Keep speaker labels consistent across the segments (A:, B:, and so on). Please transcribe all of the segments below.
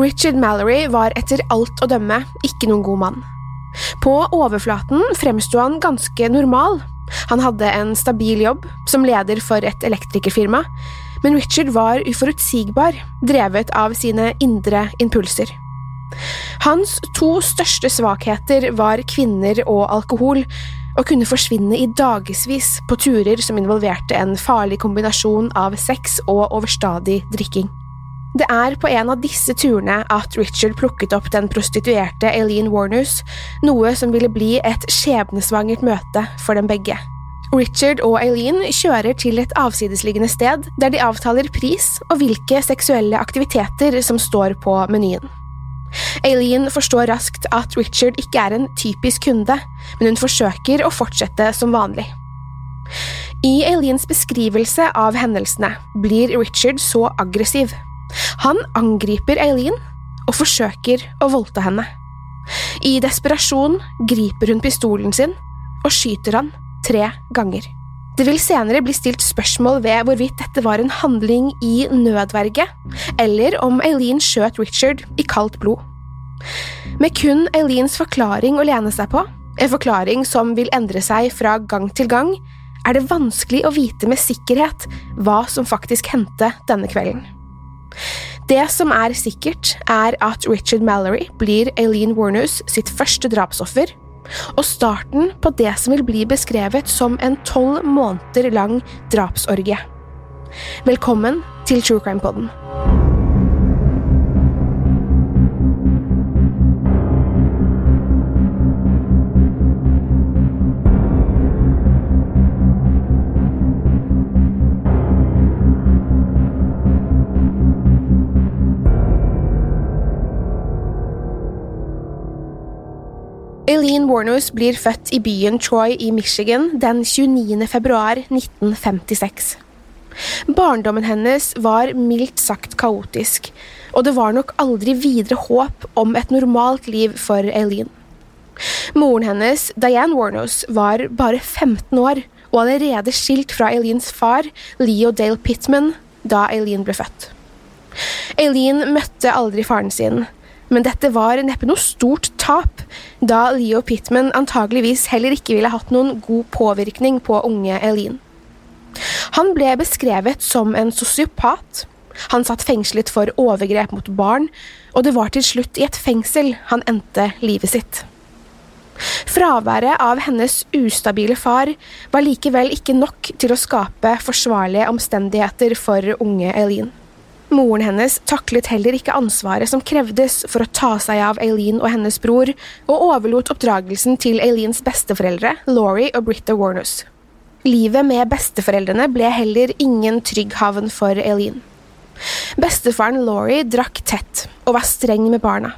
A: Richard Mallory var etter alt å dømme ikke noen god mann. På overflaten fremsto han ganske normal. Han hadde en stabil jobb som leder for et elektrikerfirma, men Richard var uforutsigbar, drevet av sine indre impulser. Hans to største svakheter var kvinner og alkohol, og kunne forsvinne i dagevis på turer som involverte en farlig kombinasjon av sex og overstadig drikking. Det er på en av disse turene at Richard plukket opp den prostituerte Eileen Warners, noe som ville bli et skjebnesvangert møte for dem begge. Richard og Eileen kjører til et avsidesliggende sted der de avtaler pris og hvilke seksuelle aktiviteter som står på menyen. Eileen forstår raskt at Richard ikke er en typisk kunde, men hun forsøker å fortsette som vanlig. I Eileens beskrivelse av hendelsene blir Richard så aggressiv. Han angriper Eileen og forsøker å voldta henne. I desperasjon griper hun pistolen sin og skyter han tre ganger. Det vil senere bli stilt spørsmål ved hvorvidt dette var en handling i nødverge, eller om Eileen skjøt Richard i kaldt blod. Med kun Eileens forklaring å lene seg på, en forklaring som vil endre seg fra gang til gang, er det vanskelig å vite med sikkerhet hva som faktisk hendte denne kvelden. Det som er sikkert, er at Richard Mallory blir Aileen Warners sitt første drapsoffer, og starten på det som vil bli beskrevet som en tolv måneder lang drapsorgie. Velkommen til True Crime Podden. Eileen Warners blir født i byen Troy i Michigan den 29. februar 1956. Barndommen hennes var mildt sagt kaotisk, og det var nok aldri videre håp om et normalt liv for Eileen. Moren hennes, Diane Warners, var bare 15 år og allerede skilt fra Eileens far, Leo Dale Pittman, da Eileen ble født. Eileen møtte aldri faren sin, men dette var neppe noe stort tap, da Leo Pittman antageligvis heller ikke ville hatt noen god påvirkning på unge Eileen. Han ble beskrevet som en sosiopat. Han satt fengslet for overgrep mot barn, og det var til slutt i et fengsel han endte livet sitt. Fraværet av hennes ustabile far var likevel ikke nok til å skape forsvarlige omstendigheter for unge Eileen. Moren hennes taklet heller ikke ansvaret som krevdes for å ta seg av Aileen og hennes bror, og overlot oppdragelsen til Aileens besteforeldre, Laurie og Britta Warnus. Livet med besteforeldrene ble heller ingen trygg havn for Aileen. Bestefaren Laurie drakk tett og var streng med barna.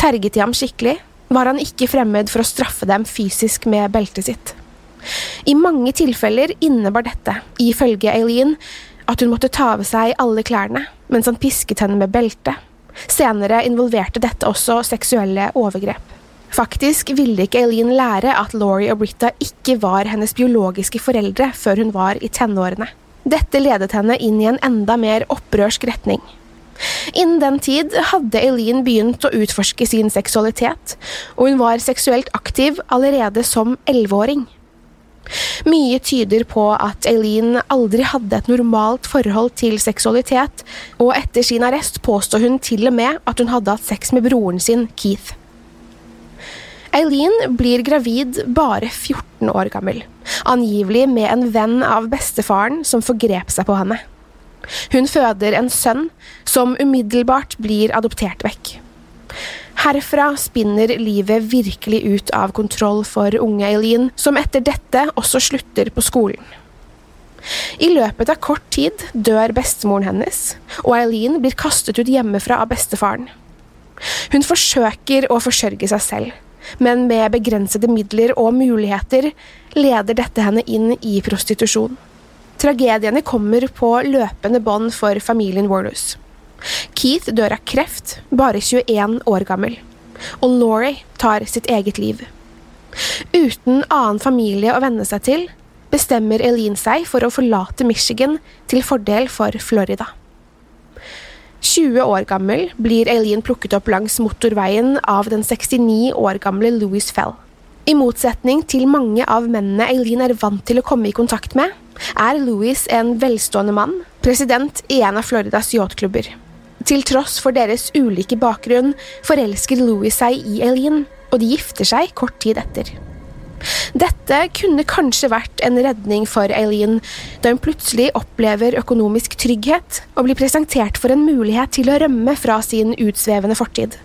A: Terget de ham skikkelig, var han ikke fremmed for å straffe dem fysisk med beltet sitt. I mange tilfeller innebar dette, ifølge Eileen, at hun måtte ta av seg alle klærne mens han pisket henne med belte, Senere involverte dette også seksuelle overgrep. Faktisk ville ikke Eileen lære at Laurie og Britta ikke var hennes biologiske foreldre før hun var i tenårene. Dette ledet henne inn i en enda mer opprørsk retning. Innen den tid hadde Eileen begynt å utforske sin seksualitet, og hun var seksuelt aktiv allerede som elleveåring. Mye tyder på at Eileen aldri hadde et normalt forhold til seksualitet, og etter sin arrest påstår hun til og med at hun hadde hatt sex med broren sin, Keith. Eileen blir gravid bare 14 år gammel, angivelig med en venn av bestefaren som forgrep seg på henne. Hun føder en sønn, som umiddelbart blir adoptert vekk. Herfra spinner livet virkelig ut av kontroll for unge Eileen, som etter dette også slutter på skolen. I løpet av kort tid dør bestemoren hennes, og Eileen blir kastet ut hjemmefra av bestefaren. Hun forsøker å forsørge seg selv, men med begrensede midler og muligheter leder dette henne inn i prostitusjon. Tragediene kommer på løpende bånd for familien Warnus. Keith dør av kreft, bare 21 år gammel, og Laurie tar sitt eget liv. Uten annen familie å venne seg til, bestemmer Eileen seg for å forlate Michigan til fordel for Florida. 20 år gammel blir Eileen plukket opp langs motorveien av den 69 år gamle Louis Fell. I motsetning til mange av mennene Eileen er vant til å komme i kontakt med, er Louis en velstående mann, president i en av Floridas yachtklubber. Til tross for deres ulike bakgrunn forelsker Louis seg i Eileen, og de gifter seg kort tid etter. Dette kunne kanskje vært en redning for Eileen, da hun plutselig opplever økonomisk trygghet og blir presentert for en mulighet til å rømme fra sin utsvevende fortid.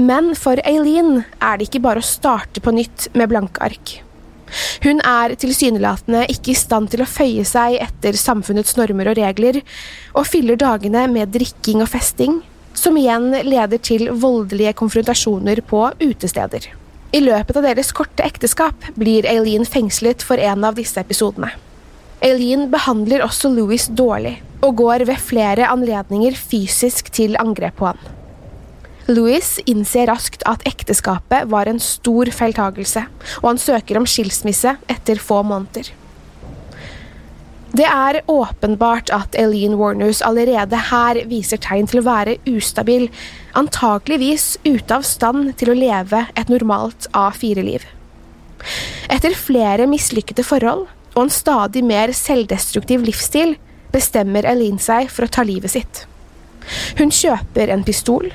A: Men for Eileen er det ikke bare å starte på nytt med blanke ark. Hun er tilsynelatende ikke i stand til å føye seg etter samfunnets normer og regler, og fyller dagene med drikking og festing, som igjen leder til voldelige konfrontasjoner på utesteder. I løpet av deres korte ekteskap blir Eileen fengslet for en av disse episodene. Eileen behandler også Louis dårlig, og går ved flere anledninger fysisk til angrep på han. Louis innser raskt at ekteskapet var en stor feiltagelse, og han søker om skilsmisse etter få måneder. Det er åpenbart at Eileen Warners allerede her viser tegn til å være ustabil, antakeligvis ute av stand til å leve et normalt A4-liv. Etter flere mislykkede forhold og en stadig mer selvdestruktiv livsstil bestemmer Eileen seg for å ta livet sitt. Hun kjøper en pistol,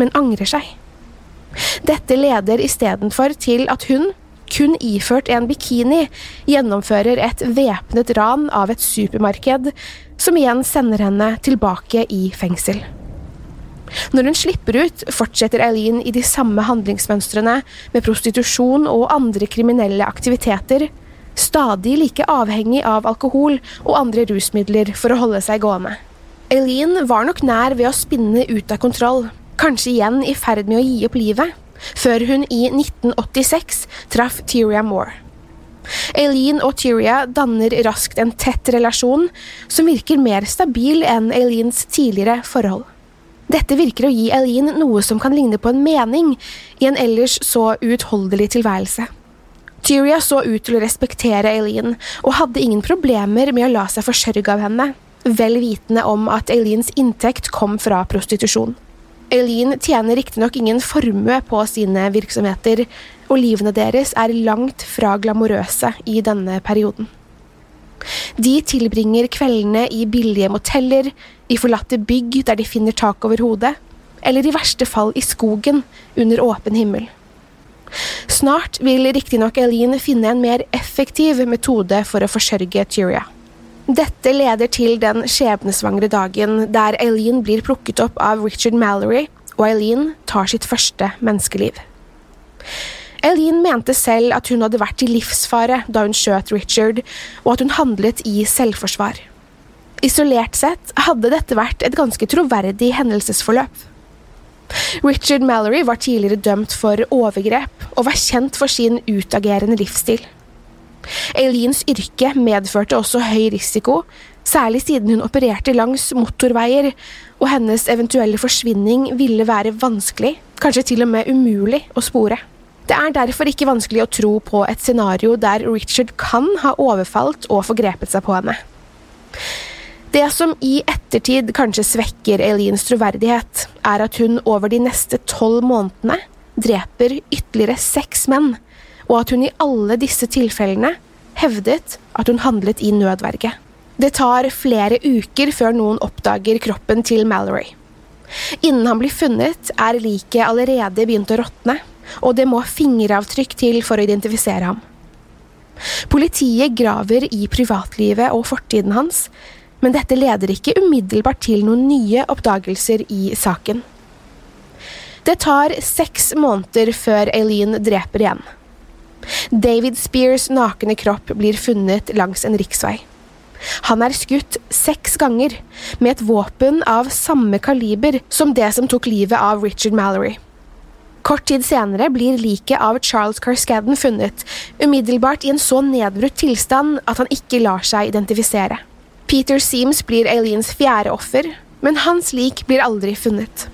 A: men angrer seg. Dette leder istedenfor til at hun kun iført en bikini, gjennomfører et væpnet ran av et supermarked, som igjen sender henne tilbake i fengsel. Når hun slipper ut, fortsetter Eileen i de samme handlingsmønstrene med prostitusjon og andre kriminelle aktiviteter, stadig like avhengig av alkohol og andre rusmidler for å holde seg gående. Eileen var nok nær ved å spinne ut av kontroll, kanskje igjen i ferd med å gi opp livet før hun i 1986 traff Tyria Moore. Aileen og Tyria danner raskt en tett relasjon som virker mer stabil enn Aileens tidligere forhold. Dette virker å gi Aileen noe som kan ligne på en mening i en ellers så uutholdelig tilværelse. Tyria så ut til å respektere Aileen, og hadde ingen problemer med å la seg forsørge av henne, vel vitende om at Aileens inntekt kom fra prostitusjon. Eileen tjener riktignok ingen formue på sine virksomheter, og livene deres er langt fra glamorøse i denne perioden. De tilbringer kveldene i billige moteller, i forlatte bygg der de finner tak over hodet, eller i verste fall i skogen under åpen himmel. Snart vil riktignok Eileen finne en mer effektiv metode for å forsørge Tyria. Dette leder til den skjebnesvangre dagen der Eileen blir plukket opp av Richard Mallory, og Eileen tar sitt første menneskeliv. Eileen mente selv at hun hadde vært i livsfare da hun skjøt Richard, og at hun handlet i selvforsvar. Isolert sett hadde dette vært et ganske troverdig hendelsesforløp. Richard Mallory var tidligere dømt for overgrep og var kjent for sin utagerende livsstil. Aileen's yrke medførte også høy risiko, særlig siden hun opererte langs motorveier, og hennes eventuelle forsvinning ville være vanskelig, kanskje til og med umulig, å spore. Det er derfor ikke vanskelig å tro på et scenario der Richard kan ha overfalt og forgrepet seg på henne. Det som i ettertid kanskje svekker Aileen's troverdighet, er at hun over de neste tolv månedene dreper ytterligere seks menn, og at hun i alle disse tilfellene hevdet at hun handlet i nødverge. Det tar flere uker før noen oppdager kroppen til Mallory. Innen han blir funnet, er liket allerede begynt å råtne, og det må fingeravtrykk til for å identifisere ham. Politiet graver i privatlivet og fortiden hans, men dette leder ikke umiddelbart til noen nye oppdagelser i saken. Det tar seks måneder før Eileen dreper igjen. David Spears nakne kropp blir funnet langs en riksvei. Han er skutt seks ganger, med et våpen av samme kaliber som det som tok livet av Richard Mallory. Kort tid senere blir liket av Charles Carscadden funnet, umiddelbart i en så nedbrutt tilstand at han ikke lar seg identifisere. Peter Seams blir Aileens fjerde offer, men hans lik blir aldri funnet.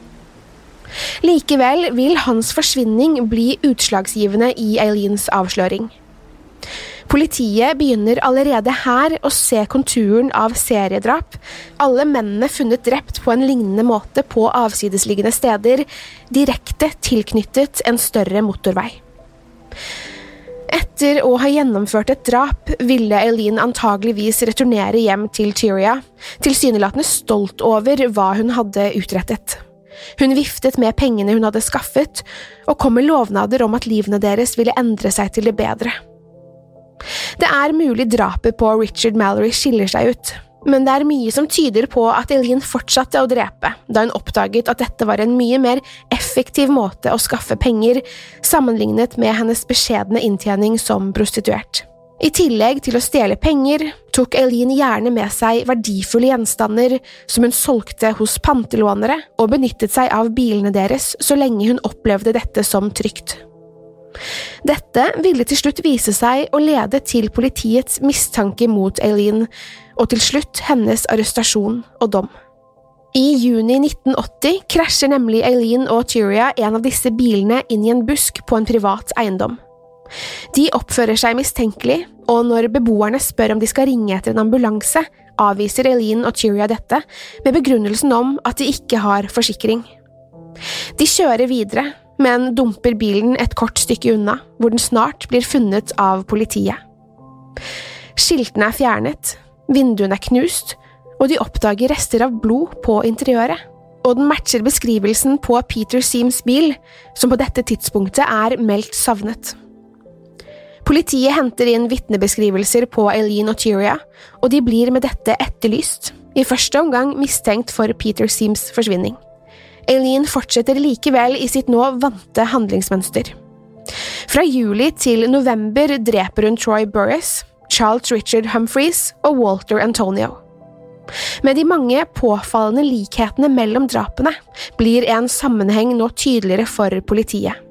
A: Likevel vil hans forsvinning bli utslagsgivende i Eileens avsløring. Politiet begynner allerede her å se konturen av seriedrap, alle mennene funnet drept på en lignende måte på avsidesliggende steder, direkte tilknyttet en større motorvei. Etter å ha gjennomført et drap ville Eileen antageligvis returnere hjem til Tyria, tilsynelatende stolt over hva hun hadde utrettet. Hun viftet med pengene hun hadde skaffet, og kom med lovnader om at livene deres ville endre seg til det bedre. Det er mulig drapet på Richard Mallory skiller seg ut, men det er mye som tyder på at Eileen fortsatte å drepe da hun oppdaget at dette var en mye mer effektiv måte å skaffe penger sammenlignet med hennes beskjedne inntjening som prostituert. I tillegg til å stjele penger tok Eileen gjerne med seg verdifulle gjenstander som hun solgte hos pantelånere, og benyttet seg av bilene deres så lenge hun opplevde dette som trygt. Dette ville til slutt vise seg å lede til politiets mistanke mot Eileen, og til slutt hennes arrestasjon og dom. I juni 1980 krasjer nemlig Eileen og Tyria en av disse bilene inn i en busk på en privat eiendom. De oppfører seg mistenkelig, og når beboerne spør om de skal ringe etter en ambulanse, avviser Eileen og Tyria dette, med begrunnelsen om at de ikke har forsikring. De kjører videre, men dumper bilen et kort stykke unna, hvor den snart blir funnet av politiet. Skiltene er fjernet, vinduene er knust, og de oppdager rester av blod på interiøret. Og den matcher beskrivelsen på Peter Seams bil, som på dette tidspunktet er meldt savnet. Politiet henter inn vitnebeskrivelser på Eileen og Tyria, og de blir med dette etterlyst, i første omgang mistenkt for Peter Seams forsvinning. Eileen fortsetter likevel i sitt nå vante handlingsmønster. Fra juli til november dreper hun Troy Burris, Charles Richard Humphreys og Walter Antonio. Med de mange påfallende likhetene mellom drapene blir en sammenheng nå tydeligere for politiet.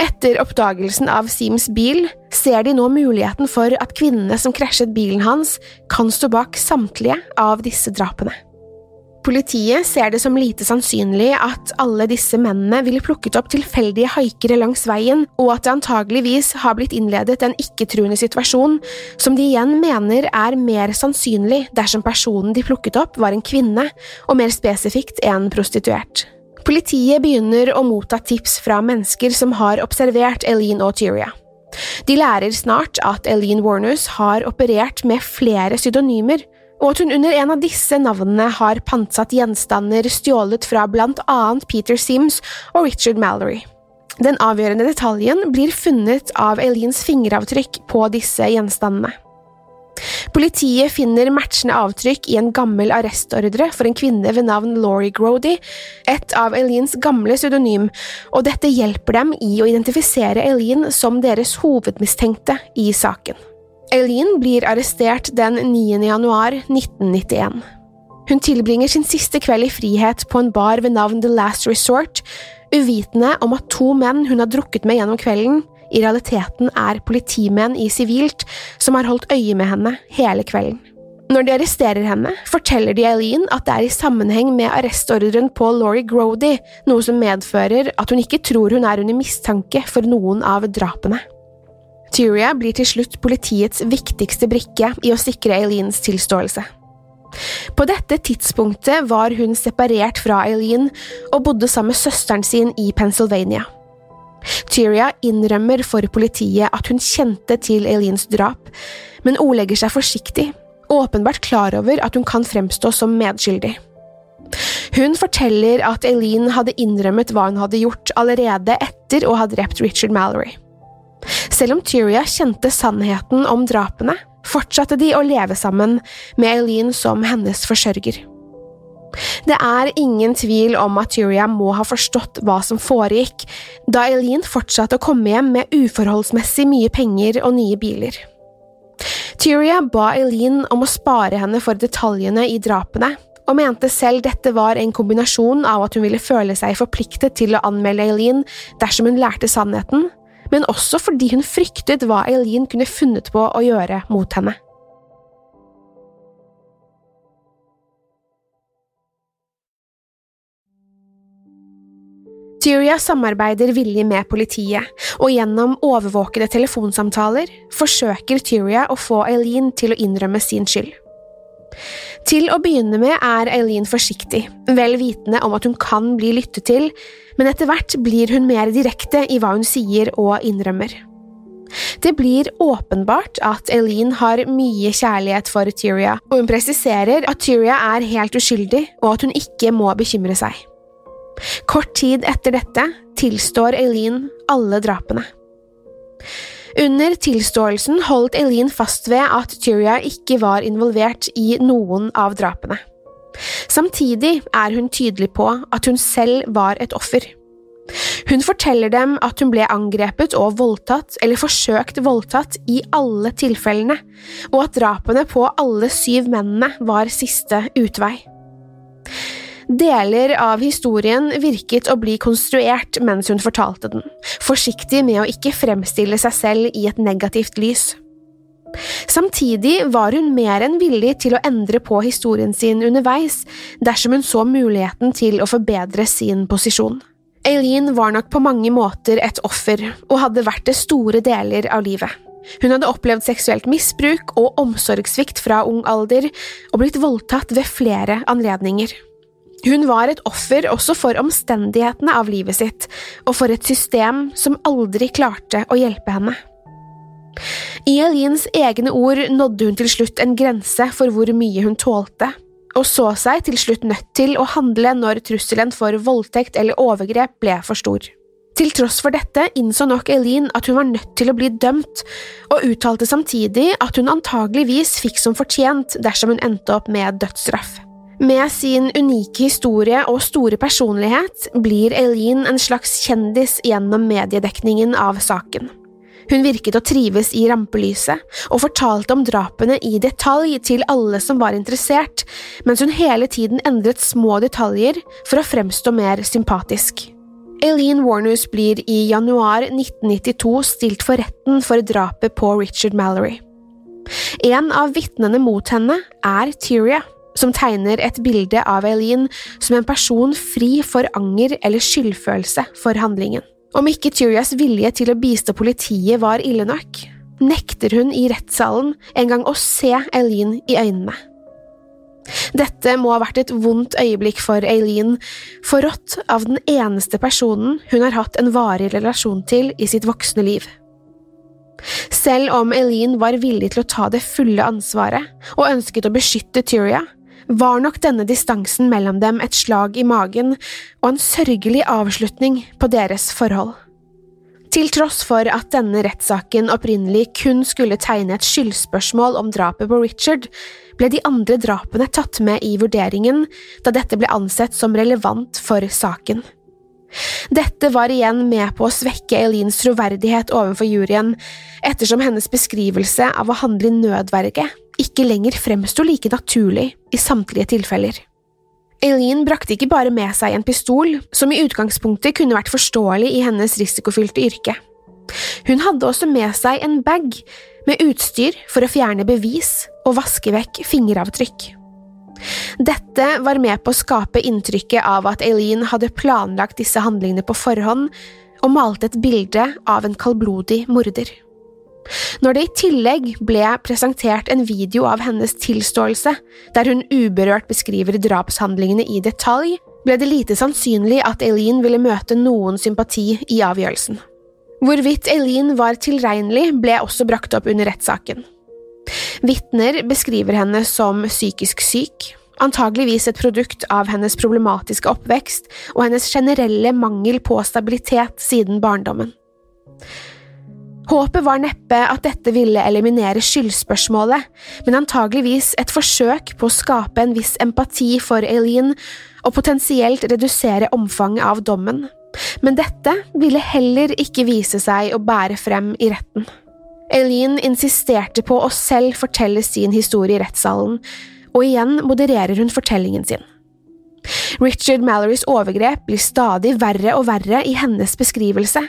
A: Etter oppdagelsen av Seams bil ser de nå muligheten for at kvinnene som krasjet bilen hans, kan stå bak samtlige av disse drapene. Politiet ser det som lite sannsynlig at alle disse mennene ville plukket opp tilfeldige haikere langs veien, og at det antageligvis har blitt innledet en ikke-truende situasjon, som de igjen mener er mer sannsynlig dersom personen de plukket opp var en kvinne, og mer spesifikt en prostituert. Politiet begynner å motta tips fra mennesker som har observert Eileen og Tyria. De lærer snart at Eileen Warners har operert med flere pseudonymer, og at hun under en av disse navnene har pantsatt gjenstander stjålet fra blant annet Peter Sims og Richard Mallory. Den avgjørende detaljen blir funnet av Eileens fingeravtrykk på disse gjenstandene. Politiet finner matchende avtrykk i en gammel arrestordre for en kvinne ved navn Laurie Grody, et av Eileens gamle pseudonym, og dette hjelper dem i å identifisere Eileen som deres hovedmistenkte i saken. Eileen blir arrestert den 9. januar 1991. Hun tilbringer sin siste kveld i frihet på en bar ved navn The Last Resort, uvitende om at to menn hun har drukket med gjennom kvelden, i realiteten er politimenn i sivilt som har holdt øye med henne hele kvelden. Når de arresterer henne, forteller de Eileen at det er i sammenheng med arrestordren på Laurie Grody, noe som medfører at hun ikke tror hun er under mistanke for noen av drapene. Tyria blir til slutt politiets viktigste brikke i å sikre Eileens tilståelse. På dette tidspunktet var hun separert fra Eileen og bodde sammen med søsteren sin i Pennsylvania. Tyria innrømmer for politiet at hun kjente til Eileens drap, men ordlegger seg forsiktig åpenbart klar over at hun kan fremstå som medskyldig. Hun forteller at Eileen hadde innrømmet hva hun hadde gjort allerede etter å ha drept Richard Mallory. Selv om Tyria kjente sannheten om drapene, fortsatte de å leve sammen med Eileen som hennes forsørger. Det er ingen tvil om at Tyria må ha forstått hva som foregikk, da Eileen fortsatte å komme hjem med uforholdsmessig mye penger og nye biler. Tyria ba Eileen om å spare henne for detaljene i drapene, og mente selv dette var en kombinasjon av at hun ville føle seg forpliktet til å anmelde Eileen dersom hun lærte sannheten, men også fordi hun fryktet hva Eileen kunne funnet på å gjøre mot henne. Tyria samarbeider villig med politiet, og gjennom overvåkede telefonsamtaler forsøker Tyria å få Eileen til å innrømme sin skyld. Til å begynne med er Eileen forsiktig, vel vitende om at hun kan bli lyttet til, men etter hvert blir hun mer direkte i hva hun sier og innrømmer. Det blir åpenbart at Eileen har mye kjærlighet for Tyria, og hun presiserer at Tyria er helt uskyldig og at hun ikke må bekymre seg. Kort tid etter dette tilstår Eileen alle drapene. Under tilståelsen holdt Eileen fast ved at Tyria ikke var involvert i noen av drapene. Samtidig er hun tydelig på at hun selv var et offer. Hun forteller dem at hun ble angrepet og voldtatt eller forsøkt voldtatt i alle tilfellene, og at drapene på alle syv mennene var siste utvei. Deler av historien virket å bli konstruert mens hun fortalte den, forsiktig med å ikke fremstille seg selv i et negativt lys. Samtidig var hun mer enn villig til å endre på historien sin underveis dersom hun så muligheten til å forbedre sin posisjon. Eileen var nok på mange måter et offer, og hadde vært det store deler av livet. Hun hadde opplevd seksuelt misbruk og omsorgssvikt fra ung alder, og blitt voldtatt ved flere anledninger. Hun var et offer også for omstendighetene av livet sitt, og for et system som aldri klarte å hjelpe henne. I Elins egne ord nådde hun til slutt en grense for hvor mye hun tålte, og så seg til slutt nødt til å handle når trusselen for voldtekt eller overgrep ble for stor. Til tross for dette innså nok Eileen at hun var nødt til å bli dømt, og uttalte samtidig at hun antageligvis fikk som fortjent dersom hun endte opp med dødsstraff. Med sin unike historie og store personlighet blir Eileen en slags kjendis gjennom mediedekningen av saken. Hun virket å trives i rampelyset, og fortalte om drapene i detalj til alle som var interessert, mens hun hele tiden endret små detaljer for å fremstå mer sympatisk. Eileen Warners blir i januar 1992 stilt for retten for drapet på Richard Mallory. En av vitnene mot henne er Tyria som tegner et bilde av Eileen som en person fri for anger eller skyldfølelse for handlingen. Om ikke Tyrias vilje til å bistå politiet var ille nok, nekter hun i rettssalen en gang å se Eileen i øynene. Dette må ha vært et vondt øyeblikk for Eileen, forrådt av den eneste personen hun har hatt en varig relasjon til i sitt voksne liv. Selv om Eileen var villig til å ta det fulle ansvaret og ønsket å beskytte Tyria, var nok denne distansen mellom dem et slag i magen og en sørgelig avslutning på deres forhold. Til tross for at denne rettssaken opprinnelig kun skulle tegne et skyldspørsmål om drapet på Richard, ble de andre drapene tatt med i vurderingen da dette ble ansett som relevant for saken. Dette var igjen med på å svekke Eileens troverdighet overfor juryen, ettersom hennes beskrivelse av å handle i nødverge ikke lenger fremsto like naturlig i samtlige tilfeller. Eileen brakte ikke bare med seg en pistol, som i utgangspunktet kunne vært forståelig i hennes risikofylte yrke. Hun hadde også med seg en bag med utstyr for å fjerne bevis og vaske vekk fingeravtrykk. Dette var med på å skape inntrykket av at Eileen hadde planlagt disse handlingene på forhånd og malte et bilde av en kaldblodig morder. Når det i tillegg ble presentert en video av hennes tilståelse, der hun uberørt beskriver drapshandlingene i detalj, ble det lite sannsynlig at Eileen ville møte noen sympati i avgjørelsen. Hvorvidt Eileen var tilregnelig, ble også brakt opp under rettssaken. Vitner beskriver henne som psykisk syk, antageligvis et produkt av hennes problematiske oppvekst og hennes generelle mangel på stabilitet siden barndommen. Håpet var neppe at dette ville eliminere skyldspørsmålet, men antageligvis et forsøk på å skape en viss empati for Eileen og potensielt redusere omfanget av dommen. Men dette ville heller ikke vise seg å bære frem i retten. Eileen insisterte på å selv fortelle sin historie i rettssalen, og igjen modererer hun fortellingen sin. Richard Mallorys overgrep blir stadig verre og verre i hennes beskrivelse,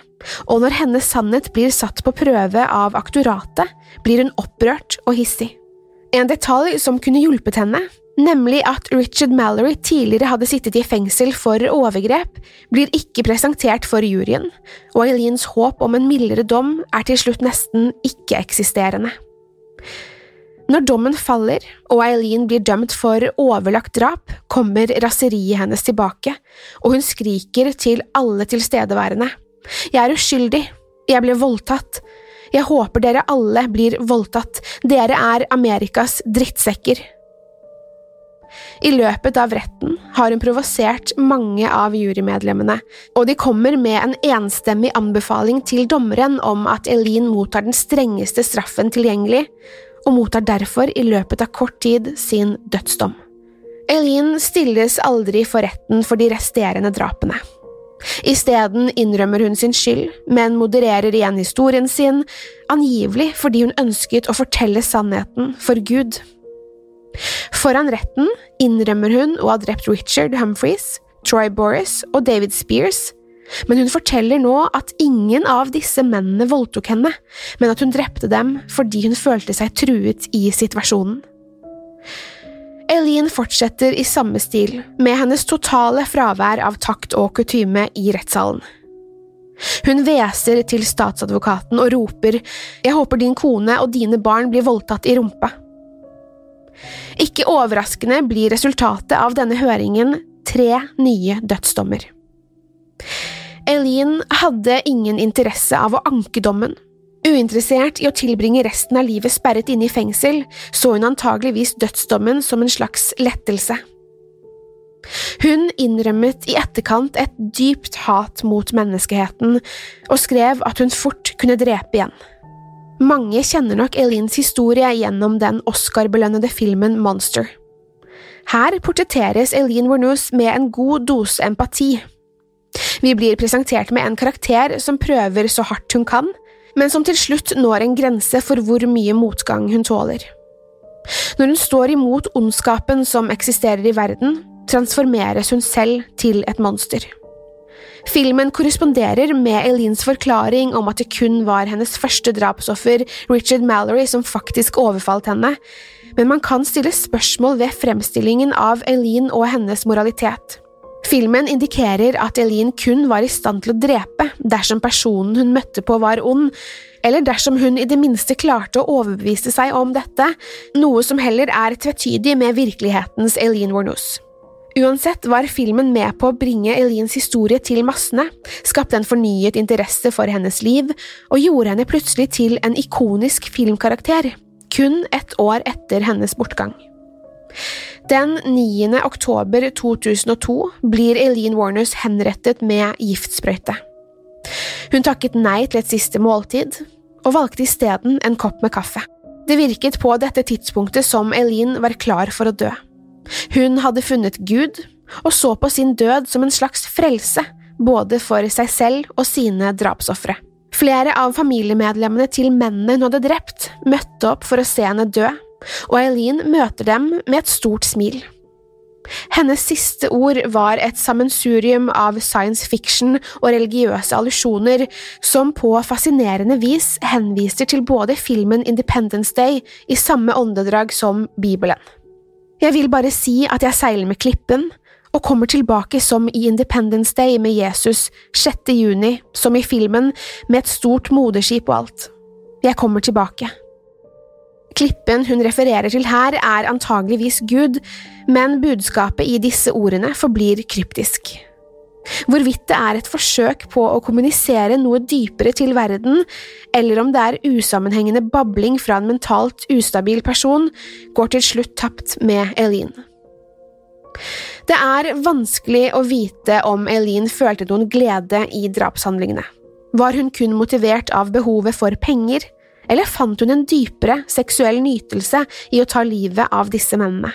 A: og når hennes sannhet blir satt på prøve av aktoratet, blir hun opprørt og hissig. En detalj som kunne hjulpet henne, nemlig at Richard Mallory tidligere hadde sittet i fengsel for overgrep, blir ikke presentert for juryen, og Eileens håp om en mildere dom er til slutt nesten ikke-eksisterende. Når dommen faller og Eileen blir dømt for overlagt drap, kommer raseriet hennes tilbake, og hun skriker til alle tilstedeværende. Jeg er uskyldig, jeg ble voldtatt, jeg håper dere alle blir voldtatt, dere er Amerikas drittsekker. I løpet av retten har hun provosert mange av jurymedlemmene, og de kommer med en enstemmig anbefaling til dommeren om at Eileen mottar den strengeste straffen tilgjengelig, og mottar derfor i løpet av kort tid sin dødsdom. Eileen stilles aldri for retten for de resterende drapene. Isteden innrømmer hun sin skyld, men modererer igjen historien sin, angivelig fordi hun ønsket å fortelle sannheten for Gud. Foran retten innrømmer hun å ha drept Richard Humphreys, Troy Boris og David Spears, men hun forteller nå at ingen av disse mennene voldtok henne, men at hun drepte dem fordi hun følte seg truet i situasjonen. Eileen fortsetter i samme stil, med hennes totale fravær av takt og kutyme i rettssalen. Hun hveser til statsadvokaten og roper Jeg håper din kone og dine barn blir voldtatt i rumpa. Ikke overraskende blir resultatet av denne høringen tre nye dødsdommer. Eileen hadde ingen interesse av å anke dommen. Uinteressert i å tilbringe resten av livet sperret inne i fengsel, så hun antageligvis dødsdommen som en slags lettelse. Hun innrømmet i etterkant et dypt hat mot menneskeheten, og skrev at hun fort kunne drepe igjen. Mange kjenner nok Eileens historie gjennom den Oscar-belønnede filmen Monster. Her portretteres Eileen Warnoose med en god dose empati. Vi blir presentert med en karakter som prøver så hardt hun kan, men som til slutt når en grense for hvor mye motgang hun tåler. Når hun står imot ondskapen som eksisterer i verden, transformeres hun selv til et monster. Filmen korresponderer med Eileens forklaring om at det kun var hennes første drapsoffer, Richard Mallory, som faktisk overfalt henne, men man kan stille spørsmål ved fremstillingen av Eileen og hennes moralitet. Filmen indikerer at Eileen kun var i stand til å drepe dersom personen hun møtte på var ond, eller dersom hun i det minste klarte å overbevise seg om dette, noe som heller er tvetydig med virkelighetens Eileen Warnoose. Uansett var filmen med på å bringe Eileens historie til massene, skapte en fornyet interesse for hennes liv og gjorde henne plutselig til en ikonisk filmkarakter, kun ett år etter hennes bortgang. Den 9. oktober 2002 blir Eileen Warners henrettet med giftsprøyte. Hun takket nei til et siste måltid, og valgte isteden en kopp med kaffe. Det virket på dette tidspunktet som Eileen var klar for å dø. Hun hadde funnet Gud, og så på sin død som en slags frelse, både for seg selv og sine drapsofre. Flere av familiemedlemmene til mennene hun hadde drept, møtte opp for å se henne dø, og Eileen møter dem med et stort smil. Hennes siste ord var et sammensurium av science fiction og religiøse allusjoner som på fascinerende vis henviser til både filmen Independence Day i samme åndedrag som Bibelen. Jeg vil bare si at jeg seiler med klippen, og kommer tilbake som i Independence Day med Jesus 6. juni, som i filmen, med et stort moderskip og alt. Jeg kommer tilbake. Klippen hun refererer til her, er antageligvis Gud, men budskapet i disse ordene forblir kryptisk. Hvorvidt det er et forsøk på å kommunisere noe dypere til verden, eller om det er usammenhengende babling fra en mentalt ustabil person, går til slutt tapt med Eileen. Det er vanskelig å vite om Eileen følte noen glede i drapshandlingene. Var hun kun motivert av behovet for penger, eller fant hun en dypere seksuell nytelse i å ta livet av disse mennene?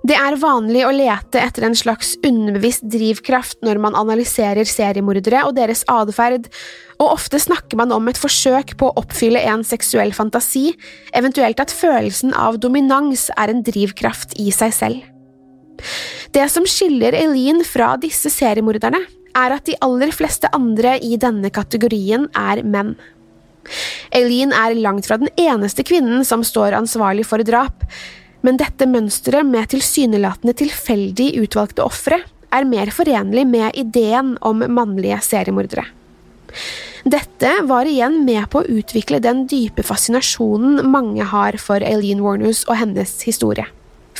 A: Det er vanlig å lete etter en slags underbevisst drivkraft når man analyserer seriemordere og deres atferd, og ofte snakker man om et forsøk på å oppfylle en seksuell fantasi, eventuelt at følelsen av dominans er en drivkraft i seg selv. Det som skiller Eileen fra disse seriemorderne, er at de aller fleste andre i denne kategorien er menn. Eileen er langt fra den eneste kvinnen som står ansvarlig for drap, men dette mønsteret med tilsynelatende tilfeldig utvalgte ofre er mer forenlig med ideen om mannlige seriemordere. Dette var igjen med på å utvikle den dype fascinasjonen mange har for Eileen Warners og hennes historie.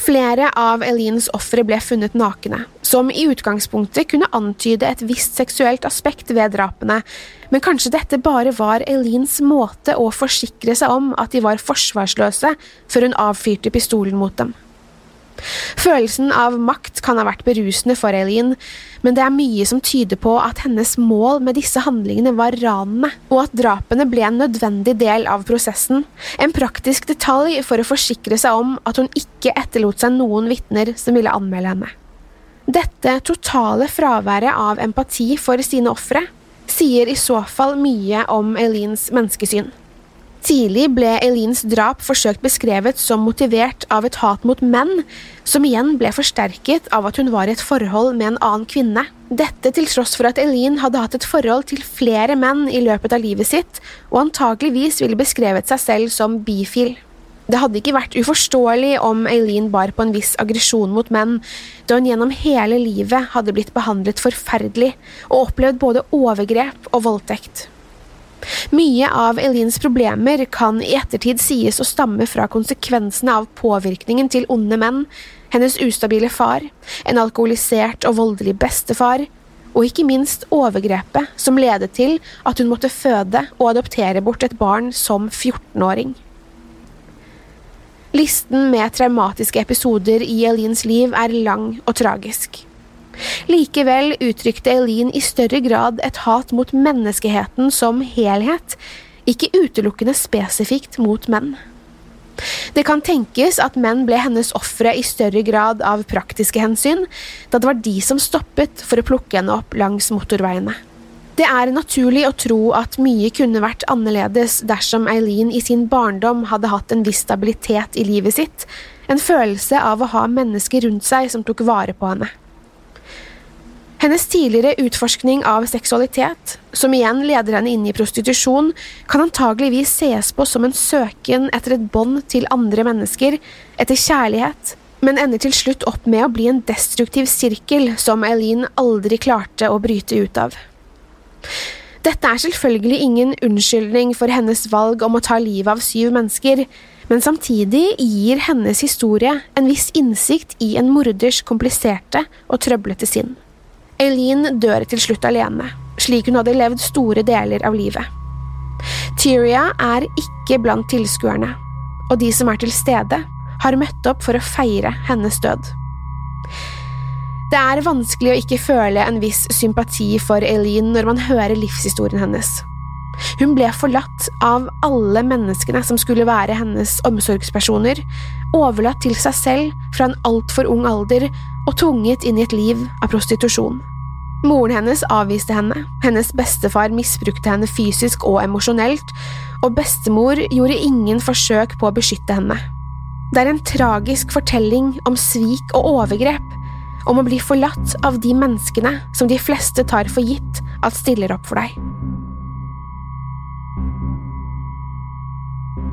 A: Flere av Elines ofre ble funnet nakne, som i utgangspunktet kunne antyde et visst seksuelt aspekt ved drapene, men kanskje dette bare var Elines måte å forsikre seg om at de var forsvarsløse før hun avfyrte pistolen mot dem. Følelsen av makt kan ha vært berusende for Eileen, men det er mye som tyder på at hennes mål med disse handlingene var ranene, og at drapene ble en nødvendig del av prosessen, en praktisk detalj for å forsikre seg om at hun ikke etterlot seg noen vitner som ville anmelde henne. Dette totale fraværet av empati for sine ofre sier i så fall mye om Eileens menneskesyn. Tidlig ble Eileens drap forsøkt beskrevet som motivert av et hat mot menn, som igjen ble forsterket av at hun var i et forhold med en annen kvinne. Dette til tross for at Eileen hadde hatt et forhold til flere menn i løpet av livet sitt, og antageligvis ville beskrevet seg selv som bifil. Det hadde ikke vært uforståelig om Eileen bar på en viss aggresjon mot menn, da hun gjennom hele livet hadde blitt behandlet forferdelig og opplevd både overgrep og voldtekt. Mye av Elins problemer kan i ettertid sies å stamme fra konsekvensene av påvirkningen til onde menn, hennes ustabile far, en alkoholisert og voldelig bestefar, og ikke minst overgrepet som ledet til at hun måtte føde og adoptere bort et barn som 14-åring. Listen med traumatiske episoder i Elins liv er lang og tragisk. Likevel uttrykte Eileen i større grad et hat mot menneskeheten som helhet, ikke utelukkende spesifikt mot menn. Det kan tenkes at menn ble hennes ofre i større grad av praktiske hensyn, da det var de som stoppet for å plukke henne opp langs motorveiene. Det er naturlig å tro at mye kunne vært annerledes dersom Eileen i sin barndom hadde hatt en viss stabilitet i livet sitt, en følelse av å ha mennesker rundt seg som tok vare på henne. Hennes tidligere utforskning av seksualitet, som igjen leder henne inn i prostitusjon, kan antageligvis sees på som en søken etter et bånd til andre mennesker, etter kjærlighet, men ender til slutt opp med å bli en destruktiv sirkel som Eileen aldri klarte å bryte ut av. Dette er selvfølgelig ingen unnskyldning for hennes valg om å ta livet av syv mennesker, men samtidig gir hennes historie en viss innsikt i en morders kompliserte og trøblete sinn. Eileen dør til slutt alene, slik hun hadde levd store deler av livet. Tyria er ikke blant tilskuerne, og de som er til stede, har møtt opp for å feire hennes død. Det er vanskelig å ikke føle en viss sympati for Eileen når man hører livshistorien hennes. Hun ble forlatt av alle menneskene som skulle være hennes omsorgspersoner, overlatt til seg selv fra en altfor ung alder og tvunget inn i et liv av prostitusjon. Moren hennes avviste henne, hennes bestefar misbrukte henne fysisk og emosjonelt, og bestemor gjorde ingen forsøk på å beskytte henne. Det er en tragisk fortelling om svik og overgrep, om å bli forlatt av de menneskene som de fleste tar for gitt at stiller opp for deg.